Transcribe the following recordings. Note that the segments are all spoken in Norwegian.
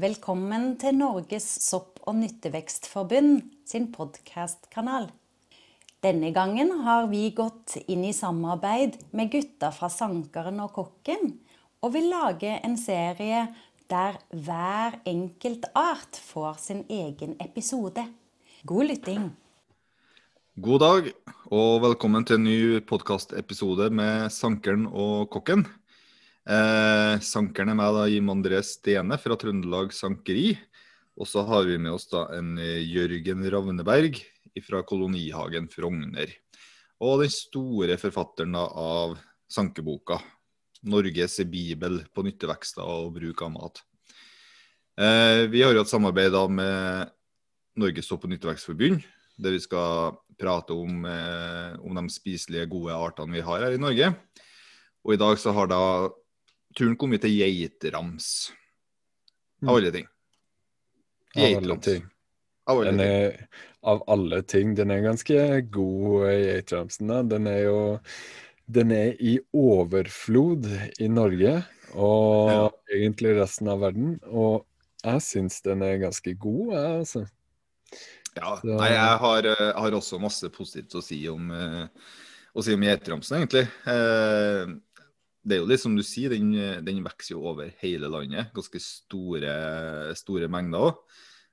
Velkommen til Norges sopp- og nyttevekstforbund sin podkastkanal. Denne gangen har vi gått inn i samarbeid med gutta fra Sankeren og Kokken, og vil lage en serie der hver enkelt art får sin egen episode. God lytting. God dag, og velkommen til en ny podkastepisode med Sankeren og Kokken. Eh, sankeren er meg, da, Jim André Stene fra Trøndelag Sankeri. Og så har vi med oss da en Jørgen Ravneberg fra Kolonihagen Frogner. Og den store forfatteren da, av sankeboka 'Norges bibel på nyttevekster og bruk av mat'. Eh, vi har jo et samarbeid da med Norges sopp- og nyttevekstforbund, der vi skal prate om, eh, om, de spiselige, gode artene vi har her i Norge. Og i dag så har da turen kommet til geitrams. Av alle ting. Av. Av alle ting. er, av alle ting, den er ganske god, geitramsen. Den er jo Den er i overflod i Norge og egentlig resten av verden. Og jeg syns den er ganske god, jeg, altså. Ja, Så- nei, jeg har, eh, har også masse positivt å si om, eh, å si om geitramsen, egentlig. Eh, det er jo litt som du sier, den, den vokser jo over hele landet. Ganske store, store mengder òg.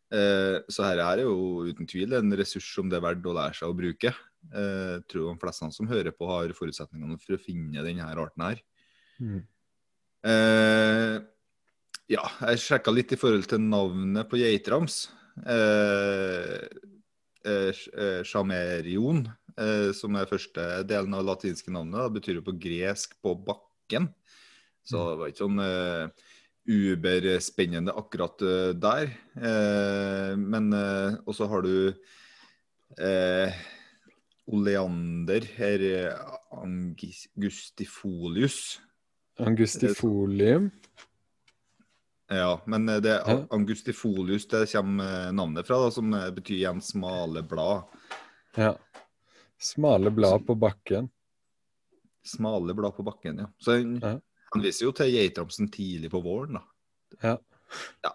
Eh, så dette her er jo uten tvil en ressurs som det er verdt å lære seg å bruke. Eh, jeg tror de fleste som hører på, har forutsetningene for å finne denne arten her. Mm. Eh, ja, jeg sjekka litt i forhold til navnet på geitrams. Sjamerion, eh, eh, Chamerion, eh, som er første delen av latinske navnet, da, betyr jo på gresk 'på bakken'. Så det var ikke sånn uh, uberspennende akkurat uh, der. Uh, men uh, Og så har du oleander her, angustifolius. Angustifolium. Ja, men det er angustifolius det kommer navnet fra, da, som betyr igjen smale blad. Ja. Smale blad på bakken. Smale blad på bakken, ja. Så han Ja. henviser jo til geitramsen tidlig på våren, da. Ja. Ja,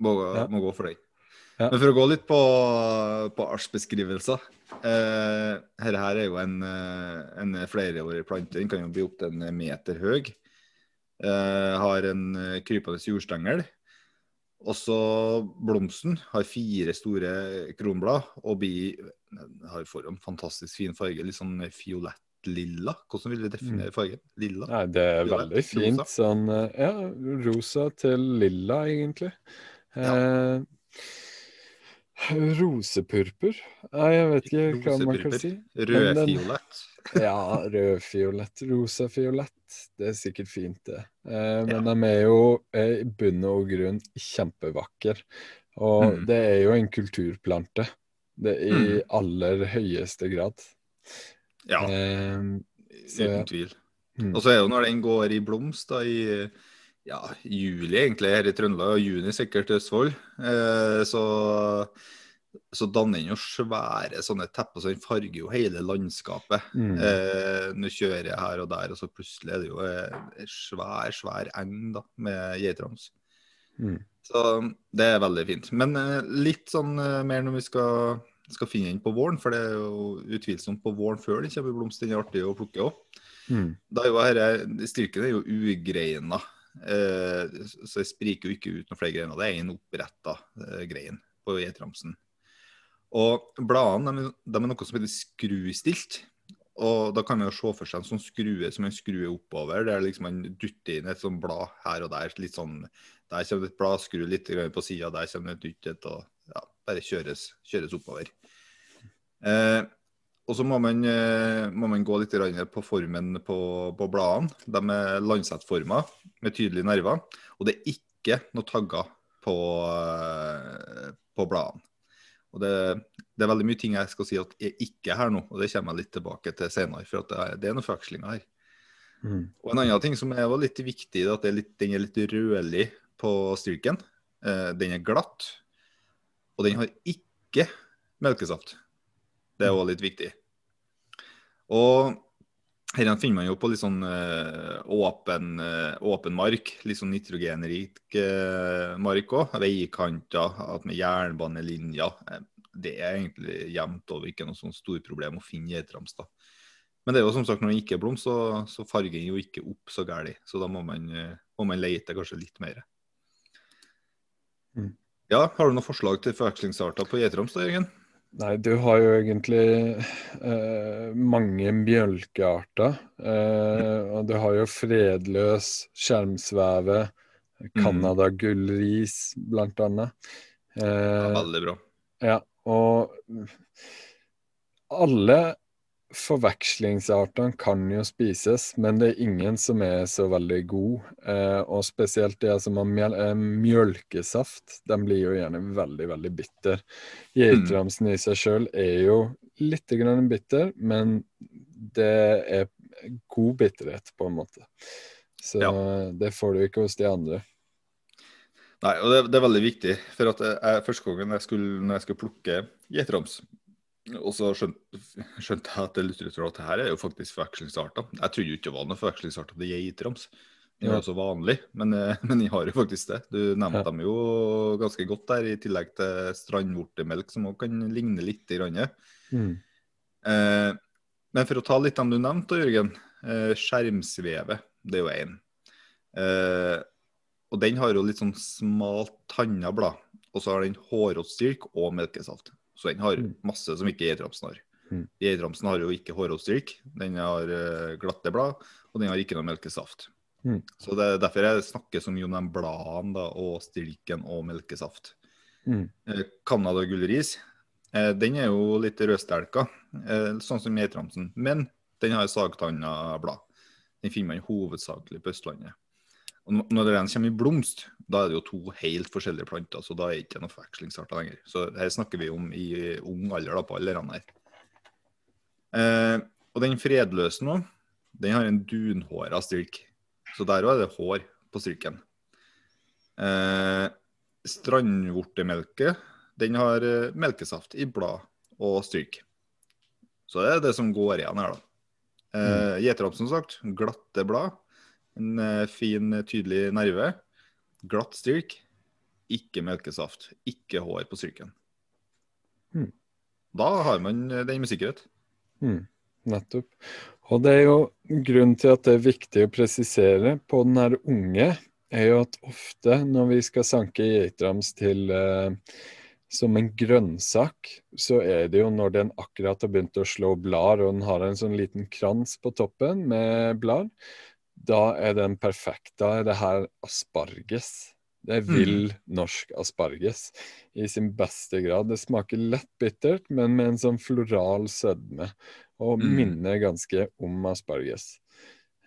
må, må gå for den. Ja. Men for å gå litt på, på artsbeskrivelser. Eh, her, her er jo en, eh, en flereårig plante. Den kan jo bli opptil en meter høy. Eh, har en eh, krypende jordstengel. Også blomsten har fire store kronblad og blir, har får en fantastisk fin farge. Litt sånn fiolett-lilla. Hvordan vil du definere fargen? Lilla? Nei, det er lilla, veldig fint. rosa. Sånn eh, ja, rosa til lilla, egentlig. Eh, rosepurpur? Nei, jeg vet ikke hva man kan si. Rødfiolett. Ja, rødfiolett, rosafiolett. Det er sikkert fint, det. Eh, men Ja. de er jo eh, i bunn og grunn kjempevakre. Og Mm. det er jo en kulturplante. Det er I Mm. aller høyeste grad. Ja, Eh, så uten tvil. Mm. Og så er jo når den går i blomst da i ja, juli egentlig her i Trøndelag, og juni sikkert i Østfold, eh, så, så danner den jo svære sånne tepper, så den farger jo hele landskapet. Mm. Eh, nå kjører jeg her og der, og så plutselig er det jo eh, en svær, svær eng da, med geitrams. Mm. Så det er veldig fint. Men eh, litt sånn eh, mer når vi skal, skal finne den på våren, for det er jo utvilsomt på våren før den kommer blomst. Den er artig å plukke òg. Mm. Er Stilken er jo ugreina, eh, så det spriker jo ikke ut noen flere greiner. Det er en oppretta eh, grein på geitramsen. Og bladene de, de er noe som heter skrustilt. Og da kan man jo se for seg en sånn skrue som man skrur oppover, der liksom man dytter inn et sånt blad her og der. litt sånn, Der kommer det et blad, skru litt på sida, der kommer det et nytt et, og ja, bare kjøres, kjøres oppover. Eh, og så må man, eh, må man gå litt på formen på, på bladene. De er landsettforma med tydelige nerver. Og det er ikke noe tagger på, eh, på bladene. Og det, det er veldig mye ting jeg skal si at er ikke her nå, og det kommer jeg litt tilbake til senere. For det er, det er noen forvekslinger her. Mm. Og en annen ting som er litt viktig, er at det er litt, den er litt rødlig på styrken. Eh, den er glatt. Og den har ikke melkesaft. Det er òg litt viktig. Og Her finner man jo på litt sånn uh, åpen, uh, åpen, mark, litt sånn nitrogenrik uh, mark òg. Veikanter med jernbanelinjer. Det er egentlig jevnt over ikke noe sånn stort problem å finne geitrams. Men det er jo som sagt når den ikke er blomst, så, så farger den jo ikke opp så galt. Så da må man, må man lete kanskje litt mer. Mm. Ja, Har du noen forslag til forvekslingsarter på geitrams da, Jørgen? Nei, du har jo egentlig eh, mange mjølkearter. Eh, og du har jo fredløs, skjermsveve, canadagullris mm. blant annet. Eh, ja, veldig bra. Ja, og alle Forvekslingsartene kan jo spises, men det er ingen som er så veldig god. Eh, og spesielt de som har mjøl eh, mjølkesaft, de blir jo gjerne veldig, veldig bitter. Geitramsen i seg sjøl er jo litt grann bitter, men det er god bitterhet, på en måte. Så ja. det får du ikke hos de andre. Nei, og det, det er veldig viktig. For at jeg, første gangen jeg skulle, når jeg skulle plukke geitrams, og så skjønte, skjønte, jeg at det at det her er jo faktisk forvekslingsarter. Jeg trodde jo ikke det var noen forvekslingsarter til geitrams. Det er jo så vanlig, men, eh, men jeg har jo faktisk det. Du nevnte ja. dem jo ganske godt der, i tillegg til strandvortemelk, som òg kan ligne litt. I mm. eh, men for å ta litt dem du nevnte, Jørgen. Eh, skjermsveve, det er jo én. Eh, og den har jo litt sånn smalt tanna blad. Og så har den hårråttstilk og melkesaft. Så den har mm. masse som ikke geitramsen har. Mm. Geitramsen har jo ikke hårråstyrk, den har uh, glatte blad, og den har ikke noe melkesaft. Mm. Så Det er derfor jeg snakker så mye om de bladene da, og stilken og melkesaft. Mm. Eh, gullris, eh, den er jo litt rødstelka, eh, sånn som geitramsen. Men den har sagtanna blad. Den finner man hovedsakelig på Østlandet. Og når den kommer i blomst, da er det jo to helt forskjellige planter, så da er det ikke noe forvekslingsarter lenger. Så her snakker vi om i ung alder da, på alle rene her. Eh, og den fredløse nå, den har en dunhåra stilk. Så der òg er det hår på stilken. Eh, strandvortemelke, den har eh, melkesaft i blad og stilk. Så det er det som går igjen her, da. Eh, Gjeterhamp, som sagt, glatte blad en eh, fin, tydelig nerve. Glatt stilk. Ikke melkesaft. Ikke hår på styrken. Mm. Da har man eh, den med sikkerhet. Mm. Nettopp. Og det er jo grunnen til at det er viktig å presisere på den her unge, er jo at ofte når vi skal sanke geitrams til eh, som en grønnsak, så er det jo når den akkurat har begynt å slå blader, og den har en sånn liten krans på toppen med blad, da er den perfekt. Da er det her asparges. Det er vill mm. norsk asparges i sin beste grad. Det smaker lett bittert, men med en sånn floral sødme, og mm. minner ganske om asparges.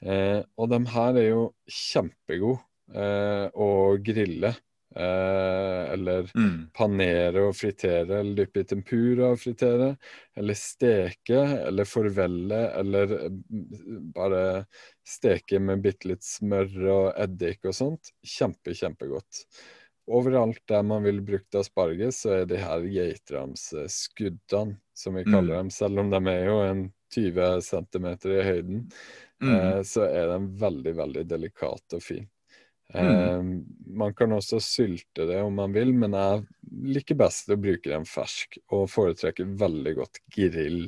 Eh, og de her er jo kjempegode eh, å grille. Eh, eller mm. panere og fritere, eller dyppe i tempura og fritere. Eller steke, eller forvelle, eller mm, bare steke med bitte litt smør og eddik og sånt. Kjempe, kjempegodt. Overalt der man vil brukt asparges, så er de her geitramsskuddene, som vi kaller mm. dem, selv om de er jo en 20 cm i høyden, mm. eh, så er de veldig, veldig delikate og fine. Mm. Eh, man kan også sylte det om man vil, men jeg liker best å bruke den fersk, og foretrekker veldig godt grill.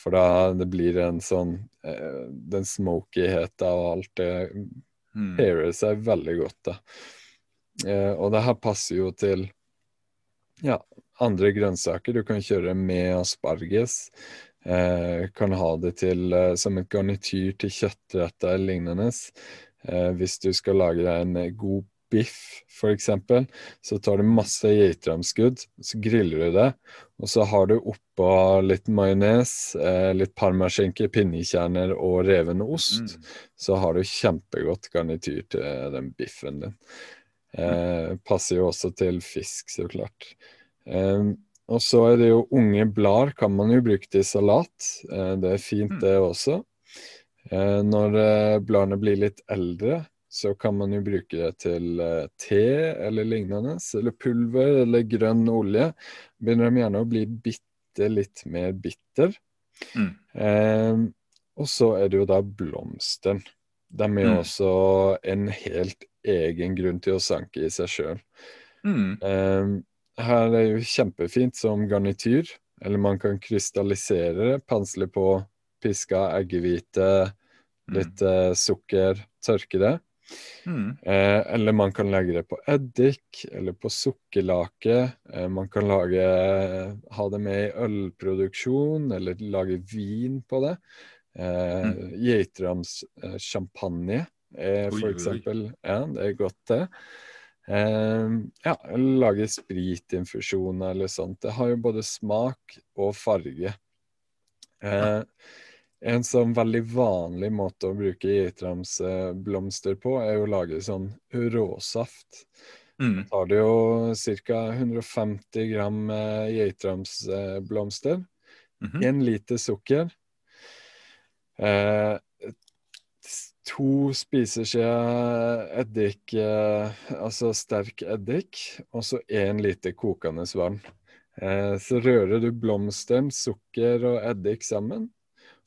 For da det blir en sånn eh, Den smokyheten og alt det mm. pairer seg veldig godt, da. Eh, og det her passer jo til ja, andre grønnsaker. Du kan kjøre med asparges. Eh, kan ha det til, eh, som et garnityr til kjøttretter lignende. Eh, hvis du skal lage deg en eh, god biff, f.eks., så tar du masse geitramskudd, så griller du det, og så har du oppå litt majones, eh, litt parmaskinke, pinnekjerner og reven ost. Mm. Så har du kjempegodt garnityr til den biffen din. Eh, passer jo også til fisk, så klart. Eh, og så er det jo unge blader kan man jo bruke til salat. Eh, det er fint, mm. det også. Eh, når eh, bladene blir litt eldre, så kan man jo bruke det til eh, te eller lignende, eller pulver eller grønn olje. Begynner de gjerne å bli bitte litt mer bitter. Mm. Eh, Og så er det jo da blomsteren. De er jo Mm. også en helt egen grunn til å sanke i seg sjøl. Mm. Eh, her er jo kjempefint som garnityr, eller man kan krystallisere det, pensle på piska eggehvite, litt mm. sukker, tørke det. Mm. Eh, eller man kan legge det på eddik, eller på sukkerlake. Eh, man kan lage, ha det med i ølproduksjon, eller lage vin på det. Eh, Mm. Geitrams eh, champagne, Oi, for oi, oi. eksempel. Ja, det er godt, det. Ja, lage spritinfusjoner eller sånt. Det har jo både smak og farge. Eh, en sånn veldig vanlig måte å bruke geitramsblomster på, er å lage sånn råsaft. Mm. tar du jo ca. 150 gram geitramsblomster. geitramsblomster, Mhm. én liter sukker, eh, to spiseskjeer eddik, eh, altså sterk eddik, og så én liter kokende vann. Eh, så rører du blomsteren, sukker og eddik sammen,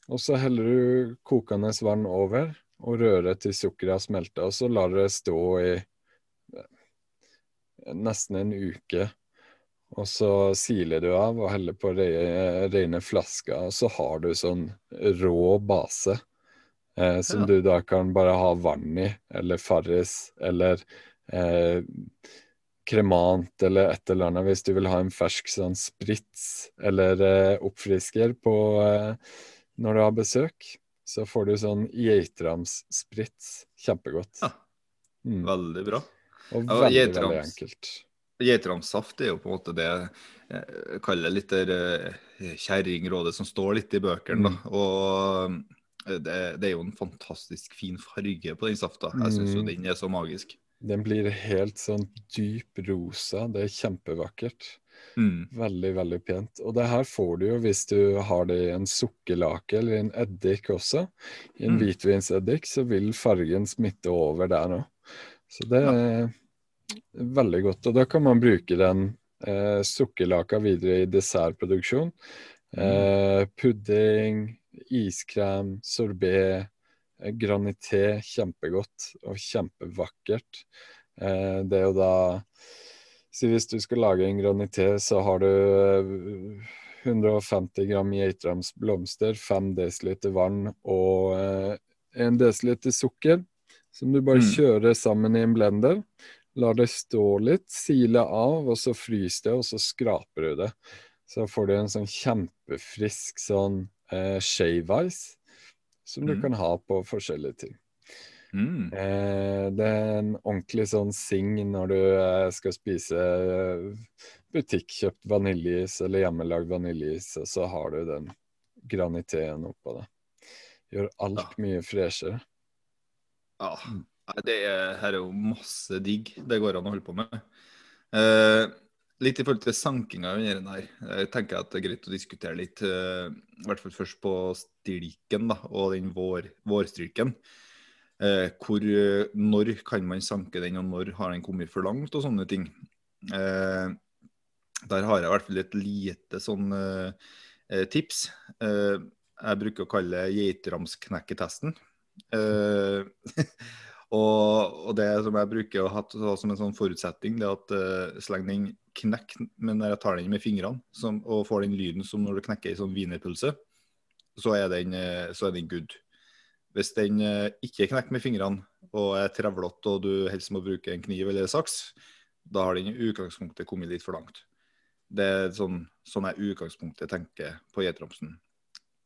og så heller du kokende vann over og rører til sukkeret har smelta, og så lar du det stå i eh, nesten en uke. Og så siler du av og heller på re rene flasker, og så har du sånn rå base. Eh, som Ja. du da kan bare ha vann i, eller Farris, eller eh, kremant, eller et eller annet, hvis du vil ha en fersk sånn sprits eller eh, oppfrisker på eh, når du har besøk. Så får du sånn geitramssprits. Kjempegodt. Ja. Mm. Veldig bra. Og Ja, veldig, geitrams- veldig enkelt. Geitramssaft er jo på en måte det jeg kaller litt der eh, kjerringrådet som står litt i bøkene. Mm. da. Og eh, det, det er jo en fantastisk fin farge på den safta. Jeg syns jo Mm. den er så magisk. Den blir helt sånn dyp rosa. Det er kjempevakkert. Mm. Veldig, veldig pent. Og det her får du jo hvis du har det i en sukkerlake eller en eddik også. I en Mm. hvitvinseddik så vil fargen smitte over der òg. Så det er veldig godt. Og da kan man bruke den eh, sukkerlaka videre i dessertproduksjon. Eh, pudding, iskrem, sorbé, granité. Kjempegodt og kjempevakkert. Eh, det er jo da Så hvis du skal lage en granité, så har du eh, 150 gram geitrams blomster, 5 dl vann og eh, 1 dl sukker, som du bare Mm. kjører sammen i en blender. Lar det stå litt, sile av, og så fryser det, og så skraper du det. Så får du en sånn kjempefrisk sånn eh, shave ice, som du Mm. kan ha på forskjellige ting. Mm. Eh, det er en ordentlig sånn sing når du eh, skal spise eh, butikkjøpt vaniljeis eller hjemmelagd vaniljeis, og så har du den graniteen oppå det. Gjør alt Ja. mye freshere. Ja, nei, det er, her er jo masse digg det går an å holde på med. Eh, litt i forhold til sankinga under den her. Jeg tenker at det er greit å diskutere litt, eh, i hvert fall først på stilken da, og den vår, vårstryken. Eh, hvor, eh, når kan man sanke den, og når har den kommet for langt, og sånne ting. Eh, der har jeg i hvert fall et lite sånn eh, eh, tips. Jeg bruker å kalle det geitramsknekketesten. Eh, og, og det som jeg bruker å ha som en sånn forutsetning, det er at uh, så lenge den knekker når jeg tar den med fingrene som, og får den lyden som når du knekker ei sånn wienerpølse, så, er den, eh, så er den good. Hvis den uh, ikke knekker med fingrene og er trevlete og du helst må bruke en kniv eller saks, da har den i utgangspunktet kommet litt for langt. Det er sånn, sånn jeg i utgangspunktet tenker på geitramsen.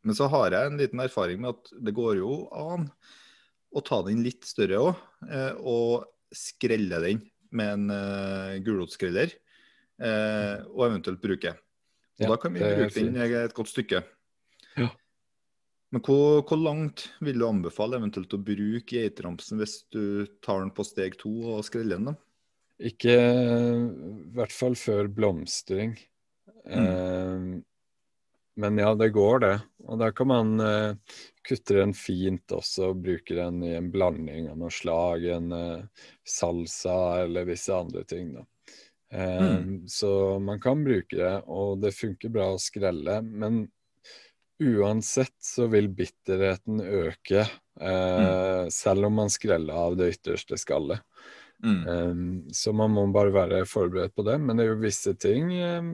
Men så har jeg en liten erfaring med at det går jo an å ta den litt større òg, eh, og skrelle den med en eh, gulrotskreller, eh, og eventuelt bruke. Og Ja, da kan vi bruke den et godt stykke. Ja. Men hvor, hvor langt vil du anbefale eventuelt å bruke geitramsen hvis du tar den på steg to og skreller den? da? Ikke i hvert fall før blomstring. Eh, men ja, det går, det. Og da kan man uh, kutte den fint også, og bruke den i en blanding av noe slag, en uh, salsa eller visse andre ting. da. Eh, Så man kan bruke det, og det funker bra å skrelle. Men uansett så vil bitterheten øke, mm. selv om man skreller av det ytterste skallet. Mm. Um, så man må bare være forberedt på det. Men det er jo visse ting, um,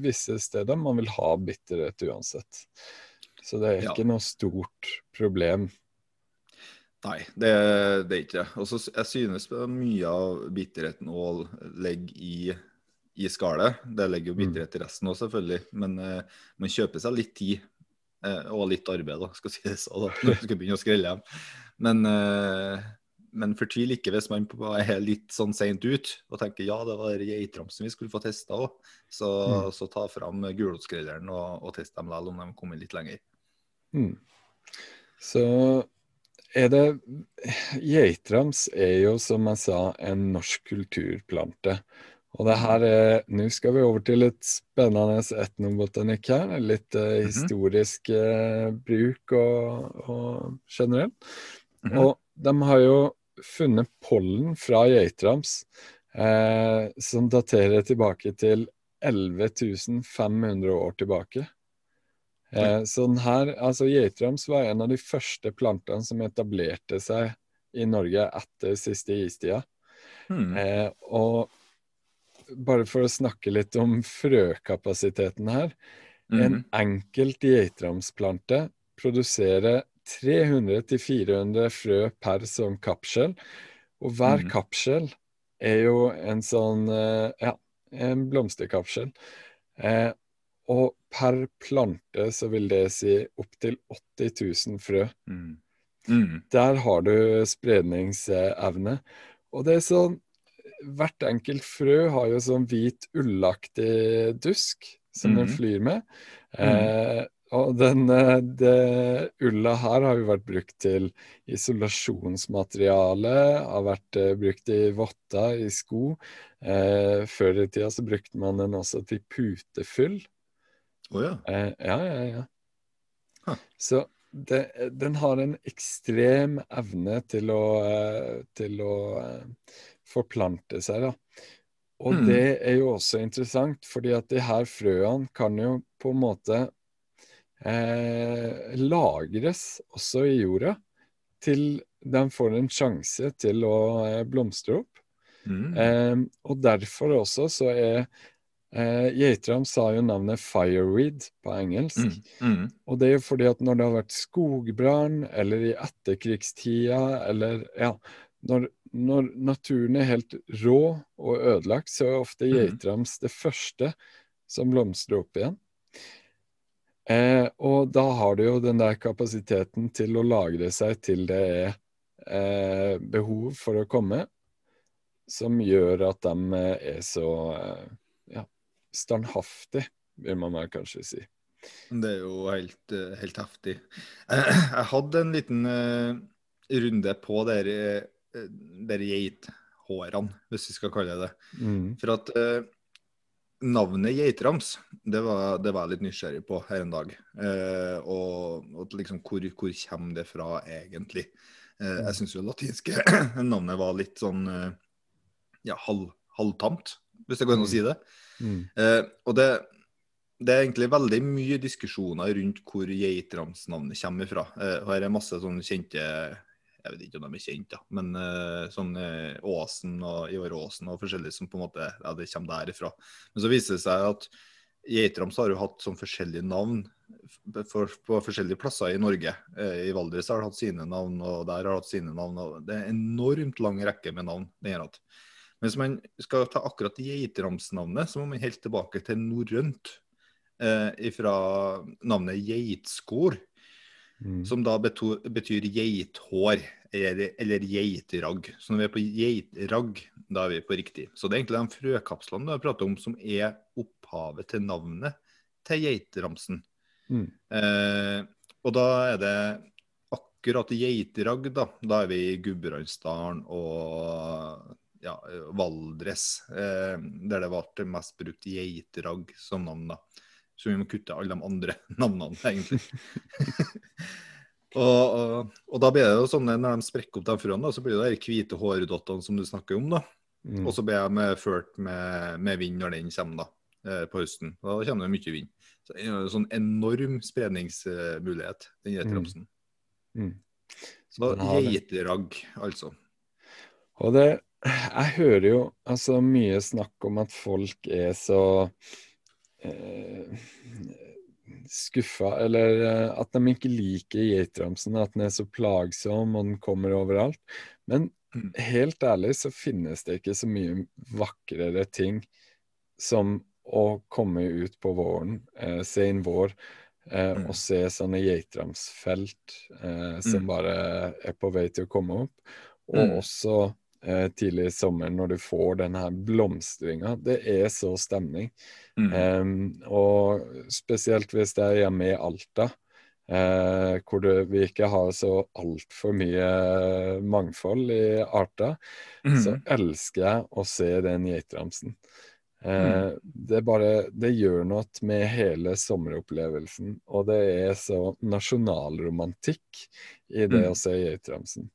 visse steder, man vil ha bitterhet uansett. Så det er Ja. ikke noe stort problem. Nei, det, det er ikke det. Og så s- jeg synes mye av bitterheten å legge i, i skallet. Det legger jo Mm. bitterhet i resten òg, selvfølgelig. Men eh, man kjøper seg litt tid eh, og litt arbeid, da, skal si det så, da, når man skal begynne å skrelle dem. Men, eh, men fortvil ikke hvis man er litt sånn seint ut og tenker ja, det var geitramsen vi skulle få testa òg. Så, Mm. så ta fram gulrotskrelleren og, og test dem likevel om de kommer litt lenger. Mm. Så er det Geitrams er jo, som jeg sa, en norsk kulturplante. Og det her er Nå skal vi over til et spennende etnobotanikk her. Litt eh, Mhm. historisk eh, bruk og, og generelt. Mhm. Og de har jo funnet pollen fra geitrams eh, som daterer tilbake til 11 500 år tilbake. Eh, så den her, altså Geitrams var en av de første plantene som etablerte seg i Norge etter siste istida. Hmm. Eh, og bare for å snakke litt om frøkapasiteten her. En Mhm. enkelt geitramsplante produserer 300-400 frø per som kapsel. Og hver mm. kapsel er jo en sånn eh, ja, en blomsterkapsel. Eh, og per plante så vil det si opptil 80 000 frø. Mm. Mm. Der har du spredningsevne. Og det er sånn Hvert enkelt frø har jo sånn hvit ullaktig dusk som den Mhm. flyr med. Eh, og den, eh, det ulla her har jo vært brukt til isolasjonsmateriale, har vært eh, brukt i votter, i sko. Eh, før i tida så brukte man den også til putefyll. Å ja. Eh, ja, ja, ja. Huh. Så det, den har en ekstrem evne til å, eh, til å forplante seg, da. Og Mm. det er jo også interessant, fordi at de her frøene kan jo på en måte eh, lagres også i jorda til de får en sjanse til å eh, blomstre opp. Mm. Eh, og derfor også så er eh, Geitram sa jo navnet fireweed på engelsk. Mm. Mm. Og det er jo fordi at når det har vært skogbrann, eller i etterkrigstida, eller ja Når, når naturen er helt rå og ødelagt, så er ofte Mhm. geitrams det første som blomstrer opp igjen. Eh, og da har du jo den der kapasiteten til å lagre seg til det er eh, behov for å komme, som gjør at de eh, er så eh, ja, standhaftig, vil man vel kanskje si. Det er jo helt, eh, helt heftig. Jeg hadde en liten eh, runde på dere der geithårene, hvis vi skal kalle det det. Mm. For at eh, navnet geitrams, det var, det var jeg litt nysgjerrig på her en dag. Eh, og, og liksom, hvor, hvor kommer det fra egentlig? Eh, jeg syns jo det latinske navnet var litt sånn eh, ja, halv, halvtamt, hvis det går an å si det. Mm. Eh, og det, det er egentlig veldig mye diskusjoner rundt hvor geitramsnavnet kommer fra. Eh, og her er masse sånne kjente Jeg vet ikke om de er kjent, da, men uh, sånn uh, Åsen og Ivar Åsen og forskjellige som på en måte Ja, det kommer derifra. Men så viser det seg at geitrams har jo hatt sånn forskjellige navn for, på forskjellige plasser i Norge. Uh, I Valdres har det hatt sine navn, og der har det hatt sine navn. Det er en enormt lang rekke med navn. det gjør at. Men hvis man skal ta akkurat geitramsnavnet, så må man helt tilbake til norrønt. Eh, fra navnet geitskor, Mm. som da betyr geithår eller, eller geitragg. Så når vi er på geitragg, da er vi på riktig. Så det er egentlig de frøkapslene du har pratet om som er opphavet til navnet til geitramsen. Mm. Eh, og da er det akkurat geitragg, da. Da er vi i Gudbrandsdalen og ja, Valdres, eh, der det ble mest brukt geitragg som navn. da. Så vi må kutte alle de andre navnene, egentlig. og, og, og da blir det jo sånn når de sprekker opp de frøene, så blir det de hvite hårdottene som du snakker om. da. Mm. Og så blir de ført med, med vind når den kommer, da. eh, på høsten. Da kommer det mye vind. Så det er en sånn enorm spredningsmulighet, den geitramsen. Mm. Så har det. geiteragg, altså. Og det Jeg hører jo altså mye snakk om at folk er så skuffa, eller eh, at de ikke liker geitramsen, at den er så plagsom og den kommer overalt. Men Mm. helt ærlig så finnes det ikke så mye vakrere ting som å komme ut på våren, eh, inn vår, eh, Mm. og se sånne geitramsfelt eh, som Mm. bare er på vei til å komme opp. Og Mm. også eh, tidlig i sommer når du får den her blomstringa. Det er så stemning. Mm. Eh, og spesielt hvis det er hjemme i Alta, eh, hvor det, vi ikke har så altfor mye mangfold i arter, så Mm. elsker jeg å se den geitramsen. Eh, det, bare, det gjør noe med hele sommeropplevelsen, og det er så nasjonalromantikk i det Mm. å se geitramsen.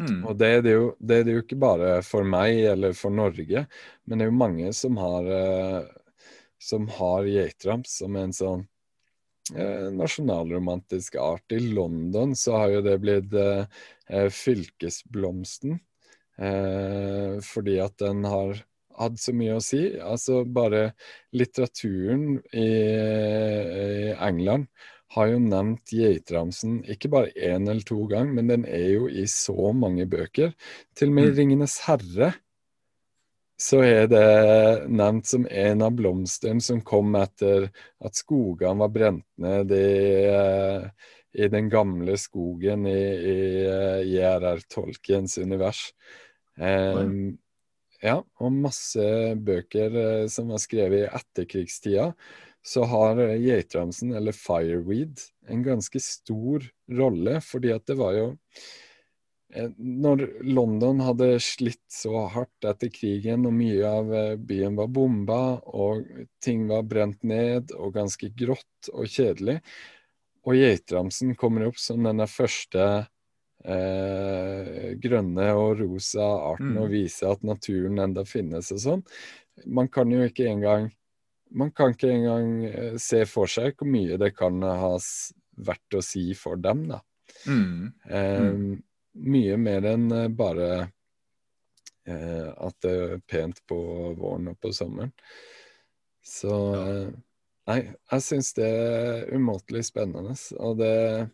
Mm. Og det er det, jo, det er det jo ikke bare for meg eller for Norge, men det er jo mange som har, eh, som har geitramp som en sånn eh, nasjonalromantisk art. I London så har jo det blitt eh, eh, fylkesblomsten, eh, fordi at den har hatt så mye å si. Altså bare litteraturen i, i England har jo nevnt geitramsen ikke bare én eller to ganger, men den er jo i så mange bøker. Til og med i Mm. 'Ringenes herre' så er det nevnt som en av blomstene som kom etter at skogene var brent ned i, eh, i den gamle skogen i, i eh, J.R.R. Tolkiens univers. Um, ja, og masse bøker eh, som var skrevet i etterkrigstida, så har eh, geitramsen, eller fireweed, en ganske stor rolle, fordi at det var jo eh, når London hadde slitt så hardt etter krigen, og mye av eh, byen var bomba, og ting var brent ned, og ganske grått og kjedelig, og geitramsen kommer opp som denne første eh, grønne og rosa arten, Mm. og viser at naturen enda finnes og sånn. Man kan jo ikke engang man kan ikke engang eh, se for seg hvor mye det kan ha vært å si for dem, da. Mm. Eh, Mye mer enn eh, bare eh, at det er pent på våren og på sommeren. Så Ja. eh, Nei, jeg syns det er umåtelig spennende. Og det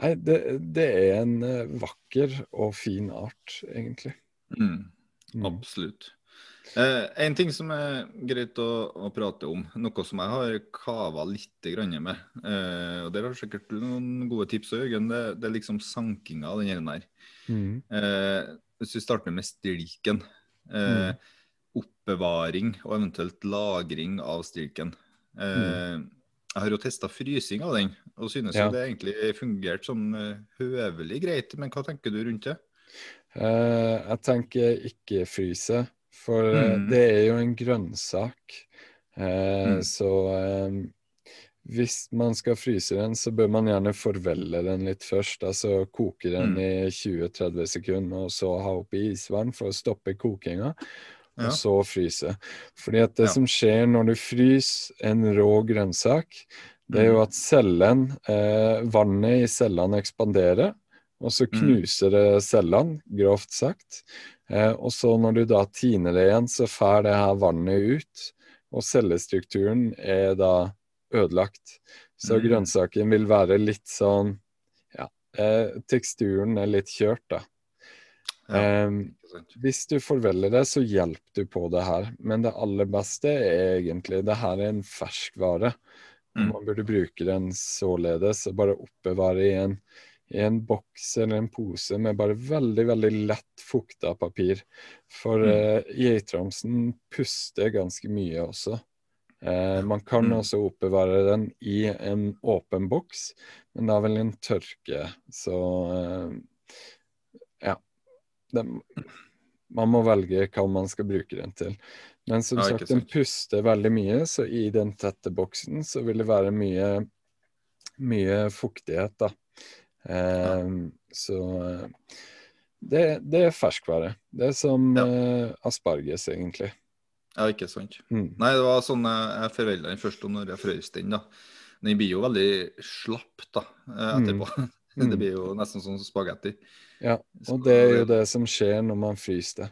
Nei, det, det er en vakker og fin art, egentlig. Mm. Mm. Absolutt. Eh, en ting som er greit å, å prate om, noe som jeg har kava litt grann med, eh, og der har du sikkert noen gode tips, Jørgen, det, det er liksom sankinga av den her der. Mm. Eh, hvis vi starter med stilken. Eh, Oppbevaring og eventuelt lagring av stilken. Eh, Jeg har jo testa frysing av den, og synes Ja. det egentlig fungerte sånn eh, høvelig greit. Men hva tenker du rundt det? Eh, jeg tenker ikke fryse, for eh, Mm. det er jo en grønnsak. Eh, Mm. Så eh, hvis man skal fryse den, så bør man gjerne forvelle den litt først. Altså koke den Mm. i 20-30 sekunder, og så ha oppi isvann for å stoppe kokinga. Ja. Og så fryse. Fordi at det Ja. som skjer når du fryser en rå grønnsak, det er jo Mm. at cellen, eh, vannet i cellene ekspanderer, og så Mm. knuser det cellene, grovt sagt. Eh, og så når du da tiner det igjen, så fær det her vannet ut, og cellestrukturen er da ødelagt. Så Mm. grønnsaken vil være litt sånn Ja, eh, teksturen er litt kjørt, da. Ja, Em, hvis du forveller det, så hjelper du på det her. Men det aller beste er egentlig Det her er en ferskvare. Mm. Man burde bruke den således og bare oppbevare i en, i en boks eller en pose med bare veldig, veldig lett fukta papir. For Mm. uh, geitramsen puster ganske mye også. Uh, man kan Mm. også oppbevare den i en åpen boks, men da vil den tørke. Så uh, ja. Den, man må velge hva man skal bruke den til. Men som Ja, sagt, den puster veldig mye, så i den tette boksen så vil det være mye, mye fuktighet, da. Eh, Så eh, det, det er ferskvare. Det er som Ja. eh, asparges, egentlig. Ja, ikke sant. Mm. Nei, det var sånn jeg, jeg forvelda den først når jeg frøs den, da. Den blir jo veldig slapp da, eh, etterpå. Mm. Det blir jo nesten sånn spagetti. Ja, og det er jo det som skjer når man fryser det.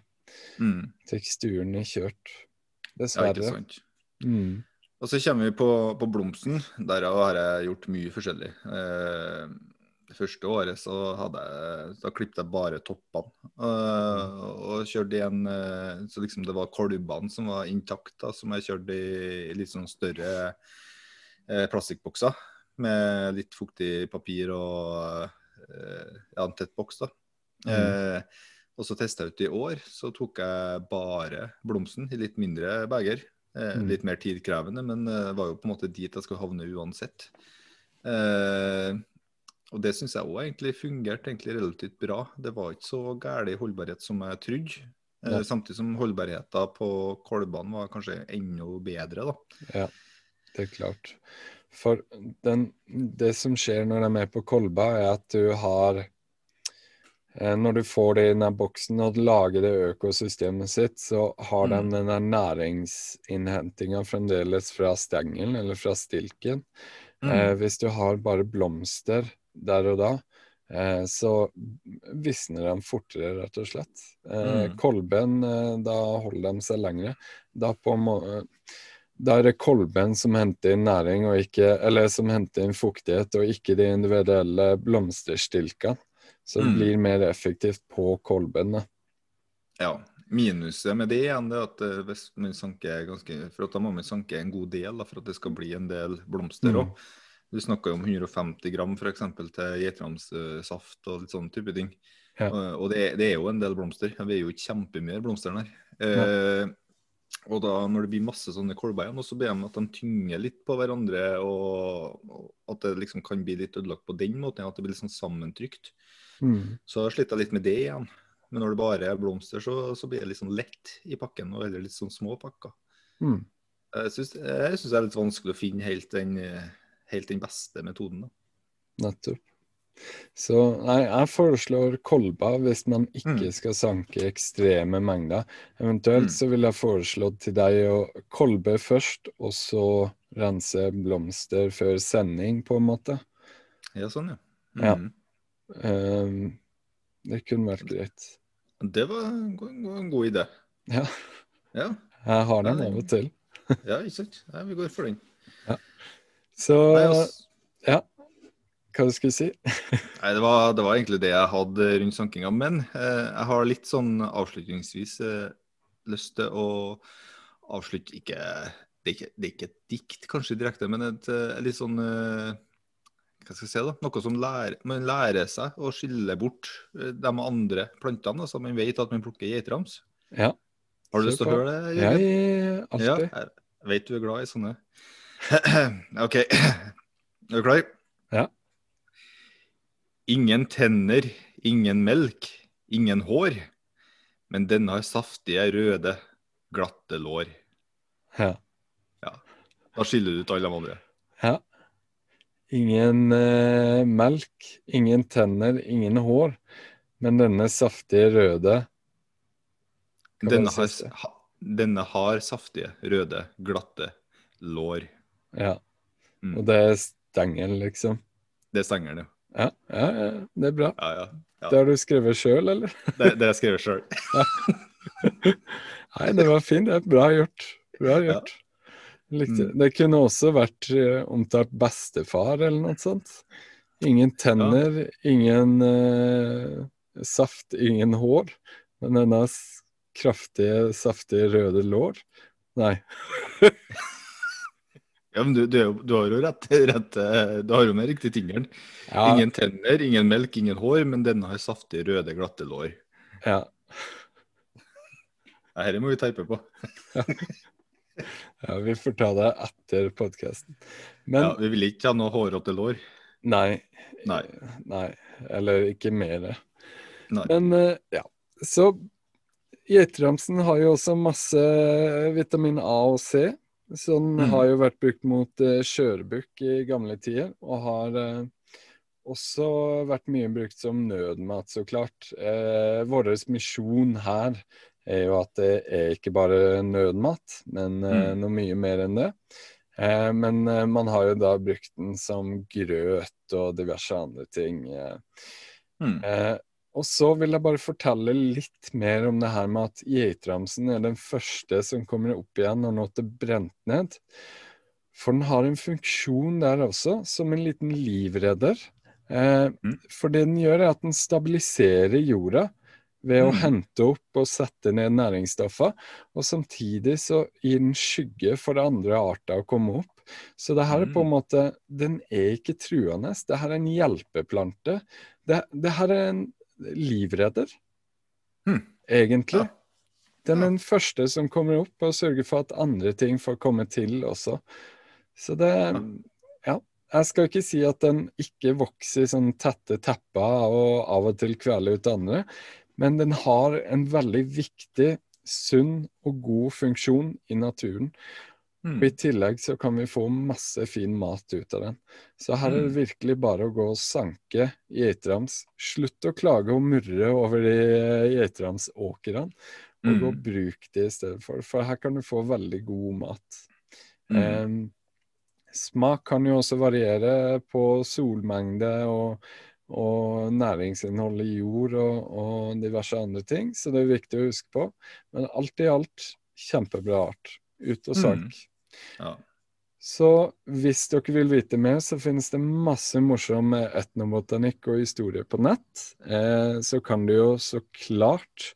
Mm. Teksturen er kjørt. Ja, ikke sant. Mm. Og så kommer vi på, på blomsten. Der har jeg gjort mye forskjellig. Eh, det første året så hadde jeg, da klippet jeg bare toppene. Uh, og kjørte igjen en eh, Så liksom det var kolbene som var intakt, som jeg kjørte i, litt sånn større uh, plastikkbokser. Med litt fuktig papir og ja, en tett boks, da. Mm. og så testa jeg ut i år, så tok jeg bare blomsten i litt mindre beger. Mm. litt mer tidkrevende, men det var jo på en måte dit jeg skulle havne uansett. Eh, og det syns jeg òg egentlig fungerte egentlig relativt bra. Det var ikke så gæren holdbarhet som jeg trodde. Ja. Samtidig som holdbarheten på kolbene var kanskje enda bedre, da. Ja, det er klart. For den, det som skjer når de er med på kolba, er at du har eh, Når du får det i den boksen og lager det økosystemet sitt, så har de Mm. den der næringsinnhentinga fremdeles fra stengelen eller fra stilken. Mm. Eh, hvis du har bare blomster der og da, eh, så visner de fortere, rett og slett. Eh, Mm. Kolben, eh, da holder de seg lengre. Da, på, da er det kolben som henter inn næring, og ikke, eller som henter inn fuktighet, og ikke de individuelle blomsterstilkene. Så det Mm. blir mer effektivt på kolben. da. Ja. Minuset med det igjen det er at eh, hvis man sanker ganske, for at da må man sanke en god del da, for at det skal bli en del blomster Mm. Du snakker jo om 150 gram for eksempel, til geitramssaft og litt sånne type ting. Ja. Og, det, det er jo en del blomster. Vi er jo ikke kjempemye blomster der. Eh, og da når det blir masse sånne kolber igjen, så ber de at de tynger litt på hverandre, og, at det liksom kan bli litt ødelagt på den måten, at det blir litt sånn sammentrykt. Mm. Så sliter jeg litt med det igjen. Men når det bare er blomster, så, så blir det litt sånn lett i pakken, og eller litt sånn små pakker. Mm. Jeg syns det er litt vanskelig å finne helt den, eh, helt den beste metoden. da. Nettopp. Så nei, jeg foreslår kolba hvis man ikke Mm. skal sanke ekstreme mengder. Eventuelt Mm. så vil jeg foreslå til deg å kolbe først, og så rense blomster før sending, på en måte. Ja, sånn, ja. Ja. Mhm. Ehm, det kunne vært greit. Det var en god, en god- idé. Ja, Ja, jeg har den av og til. ja ikke sant. Ja, vi går for den. Så ja, hva du skulle si? nei det, var, det var egentlig det jeg hadde rundt sankinga. Men eh, jeg har litt sånn avslutningsvis eh, lyst til å avslutte ikke det, er ikke det er ikke et dikt kanskje direkte, men et et litt sånn eh, hva skal jeg si da? Noe som lærer, man lærer seg å skille bort eh, de andre plantene. altså Man vet at man plukker geitrams. Ja. Har du lyst til å høre det? Ja, Ja, jeg vet du er glad i sånne. OK. Er du klar? Ja. Ingen tenner, ingen melk, ingen hår. Men denne har saftige, røde, glatte lår. Ja. ja. Da skiller du ut alle de andre. ja. Ingen eh, melk, ingen tenner, ingen hår. Men denne saftige røde Denne har, denne har saftige, røde, glatte lår. Ja. Mm. Og det er stengel, liksom. Det stenger det. ja. Ja, ja, det er bra. ja. Det har du skrevet sjøl, eller? Det, det har jeg skrevet sjøl. Nei, det var fint. Det er bra gjort. Bra gjort. Mm. Det kunne også vært eh, omtalt bestefar eller noe sånt. Ingen tenner, ingen uh, saft, ingen hår. Men denne kraftige, saftige røde lår. Nei. Ja, men du, du, du har jo rett, rett eh, Du har jo med riktig tingeren. Ja, Ingen tenner, ingen melk, ingen hår, men denne har saftige, røde, glatte lår. ja, Ja, Dette må vi teipe på. ja, vi får ta det etter podkasten. Men Ja, vi vil ikke ha noe hårete lår. nei. Nei. Nei. Eller ikke mer. Nei. Men eh, ja, så Geitramsen har jo også masse vitamin A og C. Så den Mhm. har jo vært brukt mot uh, skjørbukk i gamle tider, og har uh, også vært mye brukt som nødmat, så klart. Uh, Vår misjon her er jo at det er ikke bare nødmat, men uh, Mm. noe mye mer enn det. Eh, men eh, man har jo da brukt den som grøt og diverse andre ting. Eh, Mm. Og så vil jeg bare fortelle litt mer om det her med at geitramsen er den første som kommer opp igjen når noe er brent ned. For den har en funksjon der også, som en liten livredder. Eh, Mm. For det den gjør, er at den stabiliserer jorda ved å Mm. hente opp og sette ned næringsstoffer. Og samtidig så gir den skygge for andre arter å komme opp. Så det her er på en måte Den er ikke truende. Det her er en hjelpeplante. Det, det her er en livredder, hmm. egentlig. Ja. Den er den første som kommer opp og sørger for at andre ting får komme til også. Så det Ja. Jeg skal ikke si at den ikke vokser i sånn tette tepper og av og til kveler ut andre, men den har en veldig viktig, sunn og god funksjon i naturen. Og I Mm. tillegg så kan vi få masse fin mat ut av den. Så her er det Mm. virkelig bare å gå og sanke geitrams. Slutt å klage og murre over de geitramsåkrene, og gå og Mm. bruk de i stedet for. For her kan du få veldig god mat. Mm. Em, smak kan jo også variere på solmengde og, og næringsinnhold i jord og, og diverse andre ting, så det er viktig å huske på. Men alt i alt kjempebra art. Ut og sank. Mm. Ja. Så hvis dere vil vite mer, så finnes det masse morsom etnobotanikk og historie på nett. Eh, så kan du jo så klart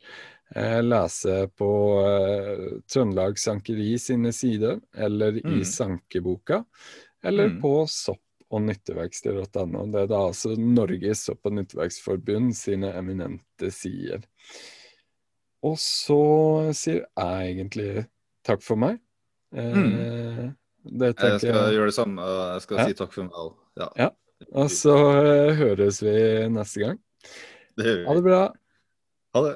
eh, lese på eh, Trøndelag Sankeri sine sider, eller i Mm. Sankeboka, eller Mm. på sopp og nytteverksted.no. Det er da altså Norges sopp- og nytteverksforbund sine eminente sider. Og så sier jeg egentlig takk for meg. Eh, Det Jeg skal jeg. gjøre det samme. og Jeg skal Ja. si takk for meg òg. Ja. Ja. Og så eh, høres vi neste gang. Det gjør Ha det bra. Ha det.